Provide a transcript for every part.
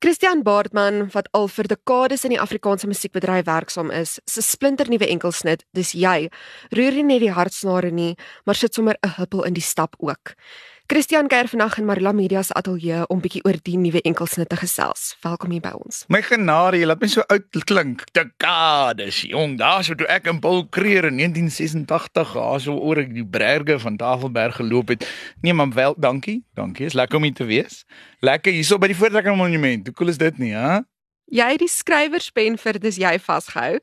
Christian Baardman wat al vir dekades in die Afrikaanse musiekbedryf werksaam is, se splinternuwe enkelsnit, dis jy, roer nie net die hartsnare nie, maar sit sommer 'n huppel in die stap ook. Christian kuier vandag in Marula Media se ateljee om bietjie oor die nuwe enkelsnit te gesels. Welkom hier by ons. My genade, jy laat my so oud klink. Dekades, jong, daar so toe ek in Paul Creer in 1986 aso oor ek die berge van Tafelberg geloop het. Nee, maar wel, dankie. Dankie. Is lekker om hier te wees. Lekker hierso by die Voortrekker Monument. Hoe cool is dit nie, hè? Jy het die skrywerspen vir dis jy vasgehou.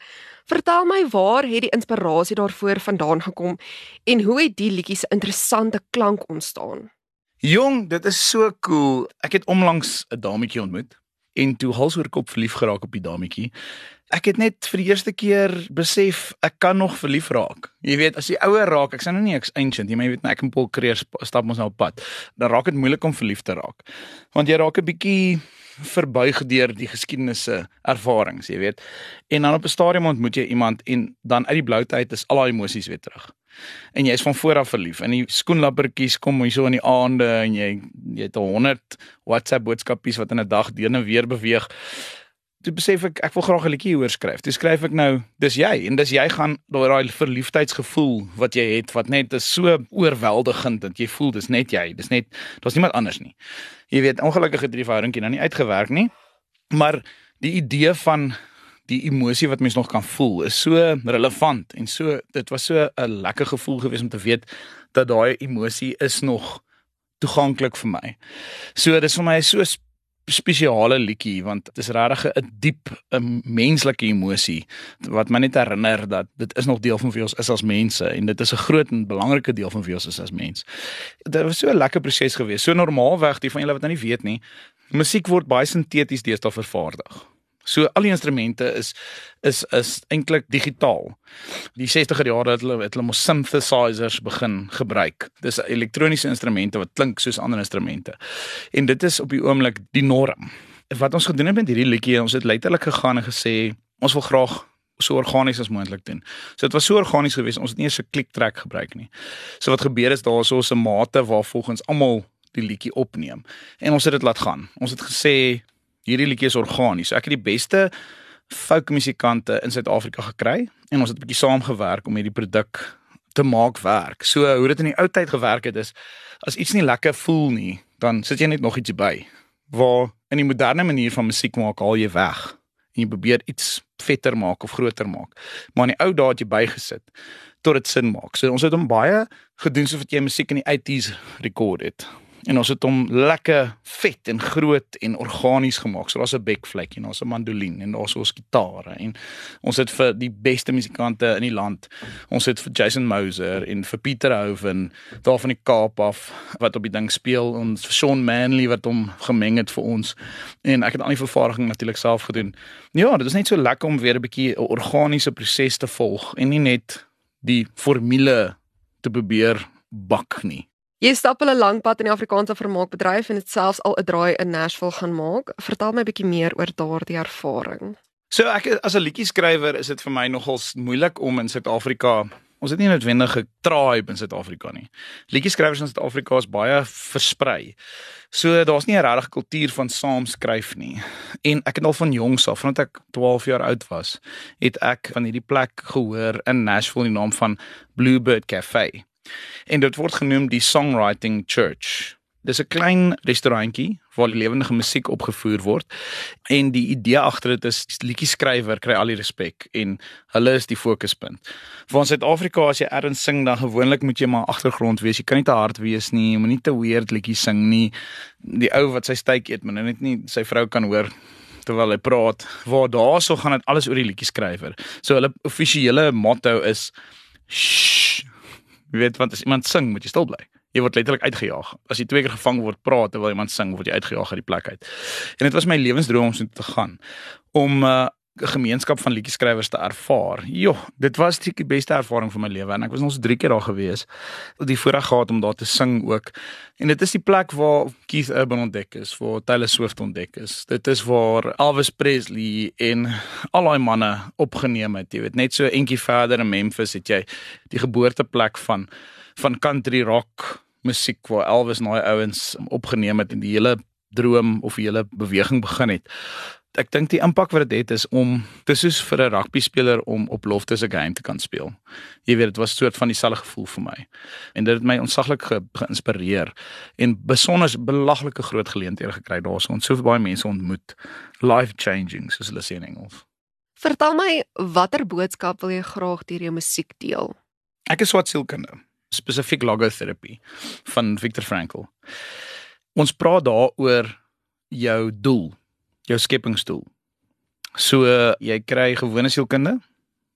Vertel my waar het die inspirasie daarvoor vandaan gekom en hoe het die liedjie se interessante klank ontstaan? Jong, dit is so cool. Ek het onlangs 'n dametjie ontmoet en toe hals oor kop verlief geraak op die dametjie. Ek het net vir die eerste keer besef ek kan nog verlief raak. Jy weet, as jy ouer raak, ek sê nou nie ek's ancient nie, maar jy weet, ek en Paul Creer stap ons nou op pad. Dan raak dit moeilik om verlief te raak. Want jy raak 'n bietjie verbuig deur die geskiedenisse ervarings, jy weet. En dan op 'n stadium ontmoet jy iemand en dan uit die bloute uit is al daai emosies weer terug. En jy is van voor af verlief. In die skoenlappertjies kom jy so in die aande en jy jy het 100 WhatsApp boodskapies wat in 'n dag deur en weer beweeg. Toe besef ek ek wil graag 'n liedjie hoor skryf. Toe skryf ek nou, dis jy en dis jy gaan daai verliefdheidsgevoel wat jy het wat net is so oorweldigend dat jy voel dis net jy, dis net daar's niemand anders nie. Jy weet, ongelukkig het die verhouding nou nie uitgewerk nie. Maar die idee van die emosie wat mens nog kan voel is so relevant en so dit was so 'n lekker gevoel gewees om te weet dat daai emosie is nog toeganklik vir my. So dis vir my so spesiale liedjie want dit is regtig 'n diep 'n menslike emosie wat my net herinner dat dit is nog deel van wie ons is as mense en dit is 'n groot en belangrike deel van wie ons is as mens. Dit was so 'n lekker proses geweest. So normaalweg, die van julle wat nou nie weet nie, musiek word baie sinteties deesdae vervaardig. So al die instrumente is is is eintlik digitaal. Die 60er jare het hulle het hulle mos synthesizers begin gebruik. Dis elektroniese instrumente wat klink soos ander instrumente. En dit is op die oomblik die norm. Wat ons gedoen het met hierdie liedjie, ons het letterlik gegaan en gesê ons wil graag so organies as moontlik doen. So dit was so organies geweest, ons het nie eens 'n klik trek gebruik nie. So wat gebeur is daar so 'n mate waar volgens almal die liedjie opneem en ons het dit laat gaan. Ons het gesê hierdie liedjie is organies. Ek het die beste folk musikante in Suid-Afrika gekry en ons het 'n bietjie saamgewerk om hierdie produk te maak werk. So hoe dit in die ou tyd gewerk het is as iets nie lekker voel nie, dan sit jy net nog ietsie by. Waar in die moderne manier van musiek maak haal jy weg en jy probeer iets vetter maak of groter maak. Maar in die ou dae het jy bygesit tot dit sin maak. So ons het hom baie gedoen soos wat jy musiek in die 80s rekord het en ons het hom lekker vet en groot en organies gemaak. So daar's 'n bekvlek en daar's 'n mandolien en daar's ons gitare en ons het vir die beste musikante in die land. Ons het vir Jason Moser en vir Pieter Houven daar van die Kaap af wat op die ding speel en vir Sean Manley wat hom gemeng het vir ons. En ek het al die vervaardiging natuurlik self gedoen. Ja, dit is net so lekker om weer 'n bietjie 'n organiese proses te volg en nie net die formule te probeer bak nie. Jy stap hulle lank pad in die Afrikaanse vermaakbedryf en dit selfs al 'n draai in Nashville gaan maak. Vertel my 'n bietjie meer oor daardie ervaring. So ek as 'n liedjie skrywer is dit vir my nogals moeilik om in Suid-Afrika Ons het nie noodwendig 'n tribe in Suid-Afrika nie. Liedjieskrywers in Suid-Afrika is baie versprei. So daar's nie 'n regte kultuur van saamskryf nie. En ek het al van jongs af, vandat ek 12 jaar oud was, het ek van hierdie plek gehoor in Nashville die naam van Bluebird Cafe. En dit word genoem die Songwriting Church. Dis 'n klein restaurantjie waar lewendige musiek opgevoer word en die idee agter dit is liedjie skrywer kry al die respek en hulle is die fokuspunt. Vir ons Suid-Afrika as jy erns sing dan gewoonlik moet jy maar agtergrond wees. Jy kan nie te hard wees nie, jy moenie te weird liedjies sing nie. Die ou wat sy stytjie eet, maar net nie sy vrou kan hoor terwyl hy praat. Waar daarso gaan dit alles oor die liedjie skrywer. So hulle offisiële motto is Jy weet want as iemand sing, moet jy stil bly. Jy word letterlik uitgejaag. As jy twee keer gevang word praat terwyl iemand sing, word jy uitgejaag uit die plek uit. En dit was my lewensdroom om so te gaan om uh, gemeenskap van liedjieskrywers te ervaar. Jo, dit was die beste ervaring van my lewe en ek was nog 3 keer daar gewees. Die voorreg gehad om daar te sing ook. En dit is die plek waar Keith Urban ontdek is, waar Taylor Swift ontdek is. Dit is waar Elvis Presley en al daai manne opgeneem het. Jy weet, net so entjie verder in Memphis het jy die geboorteplek van van country rock musiek waar Elvis en daai ouens opgeneem het en die hele droom of die hele beweging begin het. Ek dink die impak wat dit het is om dis soos vir 'n rugby speler om op Loftus 'n game te kan speel. Jy weet dit was 'n soort van dieselfde gevoel vir my. En dit het my ontsaglik ge geïnspireer en besonder belaglike groot geleenthede gekry daarso. Ons so baie mense ontmoet. Life changing soos hulle sê in Engels. Vertel my watter boodskap wil jy graag deur jou musiek deel? Ek is swart sielkunde, spesifiek logotherapy van Viktor Frankl. Ons praat daaroor jou doel, jou skepingsdoel. So jy kry gewone sielkunde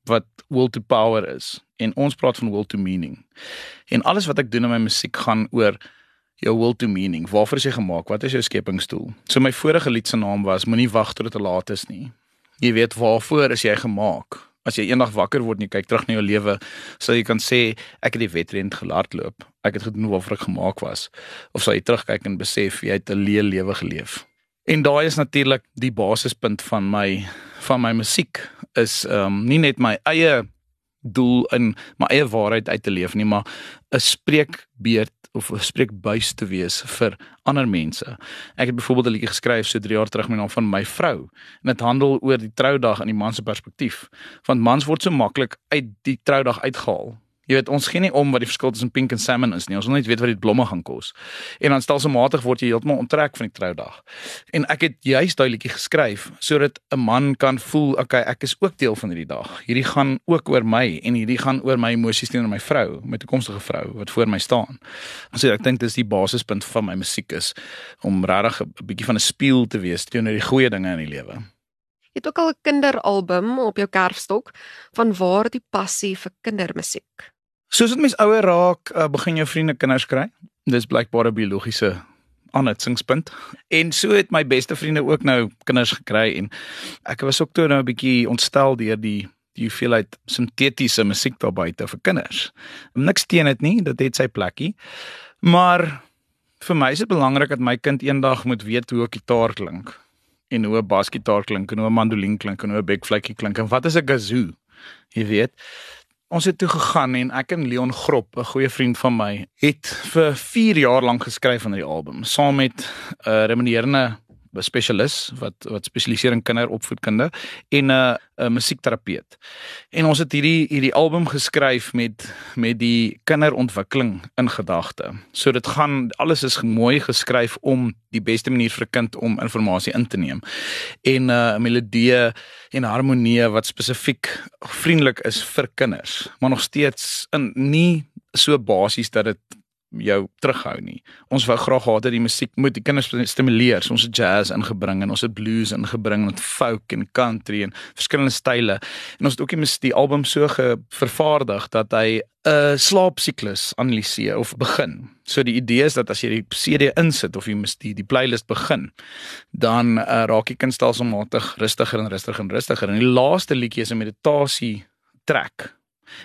wat will to power is en ons praat van will to meaning. En alles wat ek doen in my musiek gaan oor jou will to meaning. Waarvoor is jy gemaak? Wat is jou skepingsdoel? So my vorige lied se naam was Moenie wag tot dit te laat is nie. Jy weet waarvoor is jy gemaak? As jy eendag wakker word en jy kyk terug na jou lewe, sal jy kan sê ek het die wedren gehardloop. Ek het gedoen waarvoor ek gemaak was. Of sal jy terugkyk en besef jy het 'n leë lewe geleef. En daai is natuurlik die basispunt van my van my musiek is ehm um, nie net my eie doel in my eie waarheid uit te leef nie, maar 'n spreekbeurt of 'n spreekbuis te wees vir ander mense. Ek het byvoorbeeld 'n liedjie geskryf so 3 jaar terug met 'n naam van my vrou en dit handel oor die troudag in die man se perspektief. Want mans word so maklik uit die troudag uitgehaal Jy weet ons gee nie om wat die verskil tussen pink en salmon is nie. Ons wil net weet wat die blomme gaan kos. En dan stelselmatig word jy heeltemal onttrek van die troudag. En ek het juist daai liedjie geskryf sodat 'n man kan voel, okay, ek is ook deel van hierdie dag. Hierdie gaan ook oor my en hierdie gaan oor my emosies teenoor my vrou, my toekomstige vrou wat voor my staan. So ek dink dis die basispunt van my musiek is om regtig 'n bietjie van 'n spieël te wees teenoor die goeie dinge in die lewe. Jy het ook al 'n kinderalbum op jou kerfstok van waar die passie vir kindermusiek. Soos dit mens ouer raak, uh, begin jou vriende kinders kry. Dis blykbaar 'n biologiese aanhitsingspunt. En so het my beste vriende ook nou kinders gekry en ek was ook toe nou 'n bietjie ontstel deur die die hoeveelheid sintetiese musiek daar buite vir kinders. Niks teen dit nie, dit het sy plekkie. Maar vir my is dit belangrik dat my kind eendag moet weet hoe 'n gitaar klink en hoe 'n basgitaar klink en hoe 'n mandolin klink en hoe 'n bekvlekkie klink en wat is 'n kazoo? Jy weet. Ons het toe gegaan en ek en Leon Grop, 'n goeie vriend van my, het vir 4 jaar lank geskryf aan die album saam met 'n uh, remunerende spesialis wat wat spesialiseer in kinderopvoedkunde en 'n uh, 'n musiekterapeut. En ons het hierdie hierdie album geskryf met met die kinderontwikkeling in gedagte. So dit gaan alles is mooi geskryf om die beste manier vir 'n kind om inligting in te neem. En 'n uh, melodie en harmonie wat spesifiek vriendelik is vir kinders, maar nog steeds in nie so basies dat dit jou terughou nie. Ons wou graag gehad het die musiek moet die kinders stimuleer. So ons het jazz ingebring en ons het blues ingebring met folk en country en verskillende style. En ons het ook die, die album so vervaardig dat hy 'n slaapsiklus analiseer of begin. So die idee is dat as jy die CD insit of jy die die playlist begin, dan uh, raak jy kindstelselmatig rustiger en rustiger en rustiger. En die laaste liedjie is 'n meditasie track.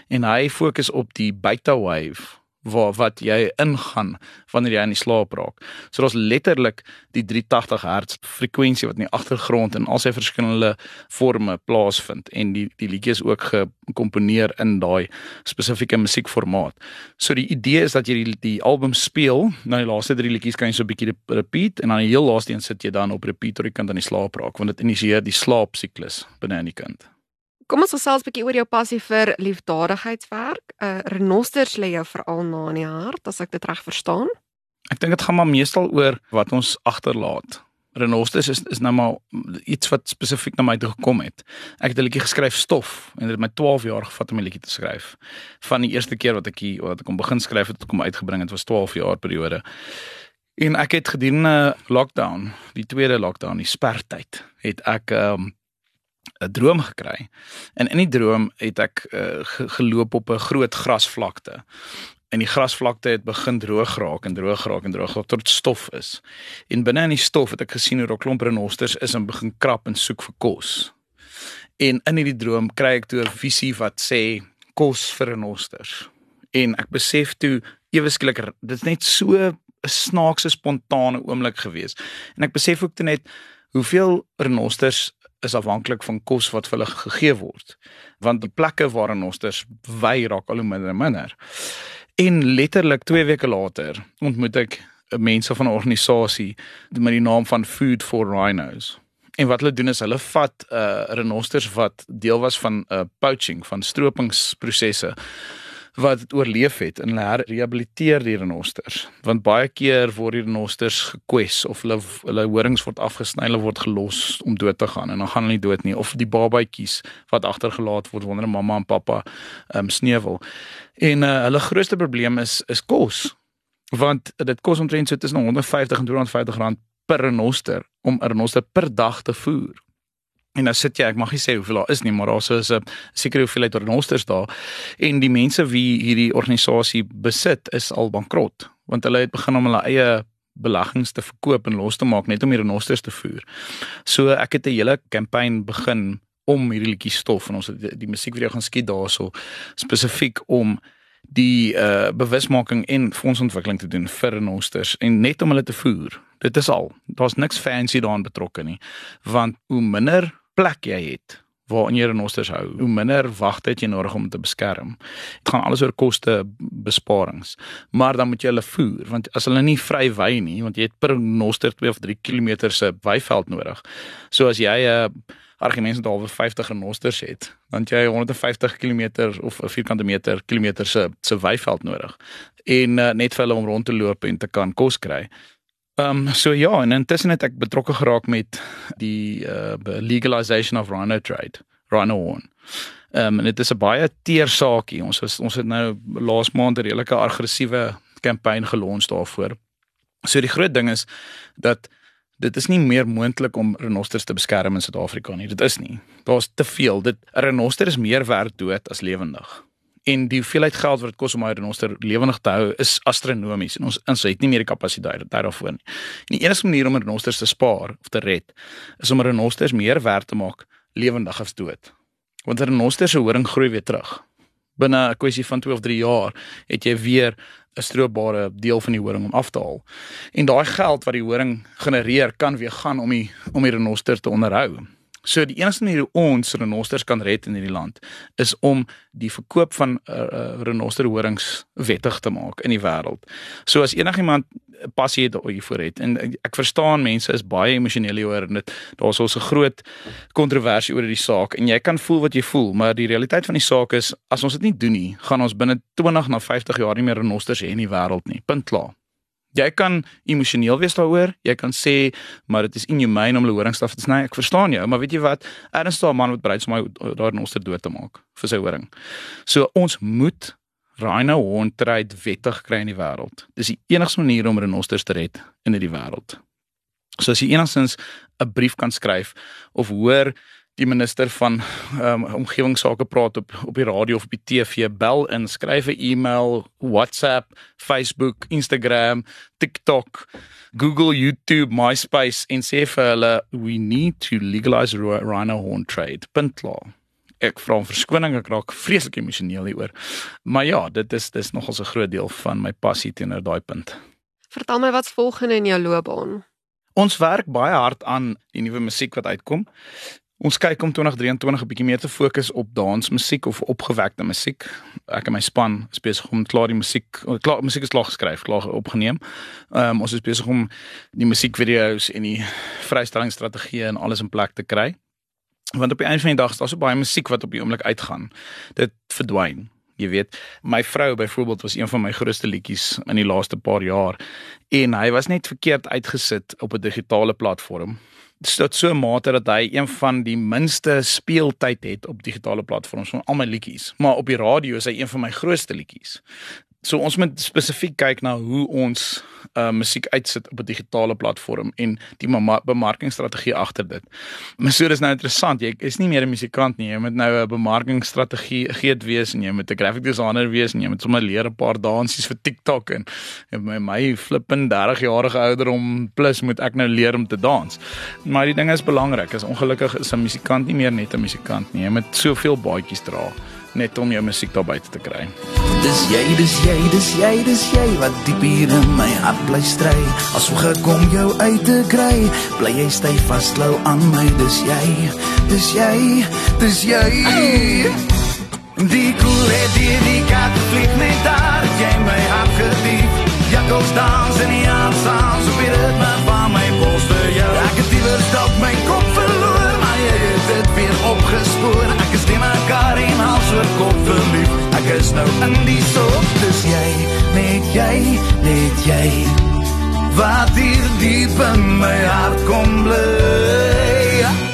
En hy fokus op die beta wave waar wat jy ingaan wanneer jy in die slaap raak. So daar's letterlik die 380 Hz frekwensie wat in die agtergrond in al sy verskillende forme plaasvind en die die liedjie is ook gekomponeer in daai spesifieke musiekformaat. So die idee is dat jy die, die album speel, nou die laaste drie liedjies kan jy so 'n bietjie repeat en dan die heel laaste een sit jy dan op repeat tot die kind aan die slaap raak want dit initieer die slaapsiklus binne in die kind. Kom ons gesels 'n bietjie oor jou passie vir liefdadigheidswerk. Uh renosters lê jou veral na in die hart, as ek dit reg verstaan. Ek dink dit gaan maar meestal oor wat ons agterlaat. Renosters is is nou maar iets wat spesifiek na my toe gekom het. Ek het 'n liedjie geskryf stof en dit het my 12 jaar gevat om 'n liedjie te skryf. Van die eerste keer wat ek hier wat ek hom begin skryf het tot kom uitgebring het was 12 jaar periode. En ek het gedurende lockdown, die tweede lockdown, die spertyd, het ek ehm um, 'n droom gekry. En in die droom het ek uh, geloop op 'n groot grasvlakte. En die grasvlakte het begin droog raak en droog raak en droog raak tot stof is. En binne in die stof het ek gesien hoe 'n klomp renosters is en begin krap en soek vir kos. En in hierdie droom kry ek toe 'n visie wat sê kos vir renosters. En ek besef toe ewe skielik dit is net so 'n snaakse spontane oomblik gewees. En ek besef ook toe net hoeveel renosters is afhanklik van kos wat vir hulle gegee word. Want die plekke waar renosters wy raak al hoe minder en minder. En letterlik 2 weke later ontmoet ek mense van 'n organisasie met die naam van Food for Rhinos. En wat hulle doen is hulle vat uh renosters wat deel was van 'n uh, poaching van stropingsprosesse wat dit oorleef het en hulle rehabiliteer die renosters want baie keer word die renosters gekwes of hulle hulle horings word afgesny hulle word gelos om dood te gaan en dan gaan hulle nie dood nie. Of die babatjies wat agtergelaat word wanneer mamma en pappa um, sneuwel en uh, hulle grootste probleem is is kos. Want dit kos omtrent so tussen 150 en 250 rand per renoster om 'n renoster per dag te voer. En nou sit jy, ek mag nie sê hoeveel daar is nie, maar daar is 'n sekere hoeveelheid renosters daar en die mense wie hierdie organisasie besit is al bankrot want hulle het begin om hulle eie beleggings te verkoop en los te maak net om die renosters te voer. So ek het 'n hele kampanje begin om hierdie liedjie stof en ons het die, die musiekvideo gaan skiet daarso spesifiek om die uh bewusmaking en fondsontwikkeling te doen vir renosters en net om hulle te voer. Dit is al. Daar's niks fancy daarin betrokke nie. Want hoe minder plek jy het waarin jy renosters hou, hoe minder wagte het jy nodig om te beskerm. Dit gaan alles oor koste besparings. Maar dan moet jy hulle voer want as hulle nie vry wy nie, want jy het per renoster 2 of 3 km se weiveld nodig. So as jy 'n uh, argumente dalwe 50 renosters het, dan jy 150 km of 'n vierkante meter kilometer se se weiveld nodig en uh, net vir hulle om rond te loop en te kan kos kry. Ehm um, so ja, en intussen het ek betrokke geraak met die uh, legalization of rhino trade, rhino horn. Ehm um, en dit is 'n baie teer saakie. Ons was, ons het nou laas maand 'n redelike aggressiewe kampanje gelons daarvoor. So die groot ding is dat dit is nie meer moontlik om renosters te beskerm in Suid-Afrika nie. Dit is nie. Daar's te veel. Dit 'n renoster is meer werd dood as lewendig. En die hoeveelheid geld wat dit kos om 'n renoster lewendig te hou is astronomies en ons ons het nie meer die kapasiteit daarvoor nie. En die enigste manier om renosters te spaar of te red is om renosters meer werd te maak lewendig as dood. Want 'n renoster se horing groei weer terug. Binne 'n kwessie van 2 of 3 jaar het jy weer 'n stroopbare deel van die horing om af te haal. En daai geld wat die horing genereer kan weer gaan om die om die renoster te onderhou. So die enigste manier hoe ons renosters kan red in hierdie land is om die verkoop van uh, uh, renoster horings wettig te maak in die wêreld. So as enigiemand passie het hiervoor het en ek verstaan mense is baie emosioneel hieroor en dit daar's ons 'n groot kontroversie oor hierdie saak en jy kan voel wat jy voel, maar die realiteit van die saak is as ons dit nie doen nie, gaan ons binne 20 na 50 jaar nie meer renosters hê in die wêreld nie. Punt klaar. Jy kan emosioneel wees daaroor. Jy kan sê, maar dit is inhumane om hulle horingstaf te sny. Ek verstaan jou, maar weet jy wat? Erns daar 'n man wat bereid is om my daar in ons te dood te maak vir sy horing. So ons moet rhino horn trade wettig kry in die wêreld. Dis die enigste manier om renosters te red in hierdie wêreld. So as jy enigstens 'n brief kan skryf of hoor die minister van um, omgewingsake praat op op die radio of op die TV, bel in, skryf 'n e-mail, WhatsApp, Facebook, Instagram, TikTok, Google, YouTube, MySpace en sê vir hulle we need to legalize rhino horn trade. Puntklaar. Ek vra om verskoning, ek raak vreeslik emosioneel hieroor. Maar ja, dit is dis nogals 'n groot deel van my passie teenoor daai punt. Vertel my wat's volgende in jou loopbaan? Ons werk baie hard aan die nuwe musiek wat uitkom. Ons kyk om 2023 'n bietjie meer te fokus op dansmusiek of opgewekte musiek. Ek en my span is besig om klaar die musiek, klaar musiek is klaar geskryf, klaar opgeneem. Ehm um, ons is besig om die musiekvideo's en die vrystellingsstrategieë en alles in plek te kry. Want op die einde van die dag is daar so baie musiek wat op die oomblik uitgaan. Dit verdwyn. Jy weet, my vrou byvoorbeeld was een van my grootste liedjies in die laaste paar jaar en hy was net verkeerd uitgesit op 'n digitale platform tot so 'n mate dat hy een van die minste speeltyd het op digitale platforms van al my liedjies. Maar op die radio is hy een van my grootste liedjies. So ons moet spesifiek kyk na hoe ons uh musiek uitsit op 'n digitale platform en die bemarkingsstrategie agter dit. Maar so dis nou interessant, jy is nie meer 'n musikant nie, jy moet nou 'n bemarkingsstrategie geet wees en jy moet 'n graphic designer wees en jy moet sommer leer 'n paar dansies vir TikTok en, en my my flippin 30 jarige ouder om plus moet ek nou leer om te dans. Maar die ding is belangrik, is ongelukkig is 'n musikant nie meer net 'n musikant nie, jy moet soveel baadjies dra net om jou musiek daar buite te kry. Dis jy, dis jy, dis jy, dis jy wat diep hier in my hart bly stry. As hoe gekom jou uit te kry, bly jy styf vaslou aan my, dis jy, dis jy, dis jy. Die koe het die die kat vlieg net daar, jy my hart gedief. Ja, Jakkals dans in die aansaans op die ritme van my polste jou Ek het liever stap my kop kop verlief. Ek is nou in die soop Dus jy, net jy, net jy. Wat hier diep in my hart kom blij Die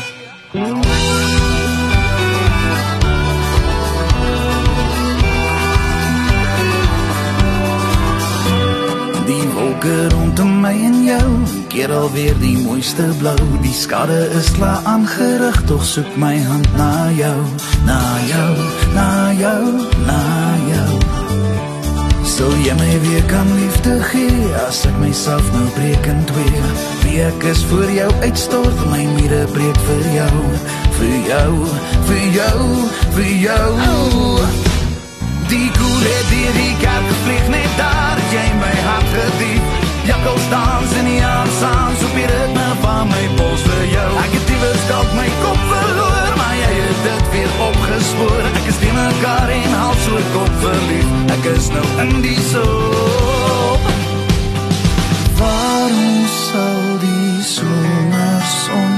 keer alweer die mooiste blou Die skade is klaar aangerig Toch soek my hand na jou. Na jou, na jou, na jou. Sal jy my weer kan liefde gee As ek myself nou breek in twee Wie ek is voor jou uitstort My mire breek vir jou. Vir jou, vir jou, vir jou. oh. Oor kop verlief Ek is nou in die soop. Waarom sal die somerson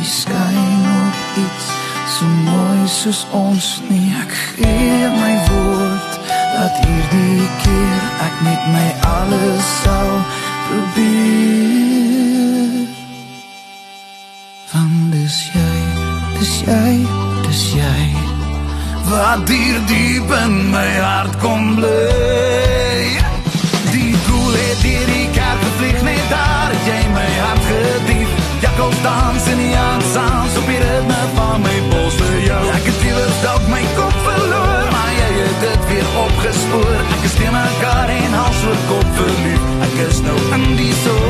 Die skyn op iets So mooi soos ons nie? Ek gee my woord Dat hierdie keer ek met my alles sal probeer. Want dis jy, dis jy Wat hier diep in my hart kom bly. Die koel het hier die kerk gevlieg Net daar het jy my hart gedief. Jakkels dans in die aansaans Op die ritme van my pols vir jou. Ek het liever dalk my kop verloor Maar jy het dit weer opgespoor. Ek is teen mekaar en hals oor kop verlief. Ek is nou in die soop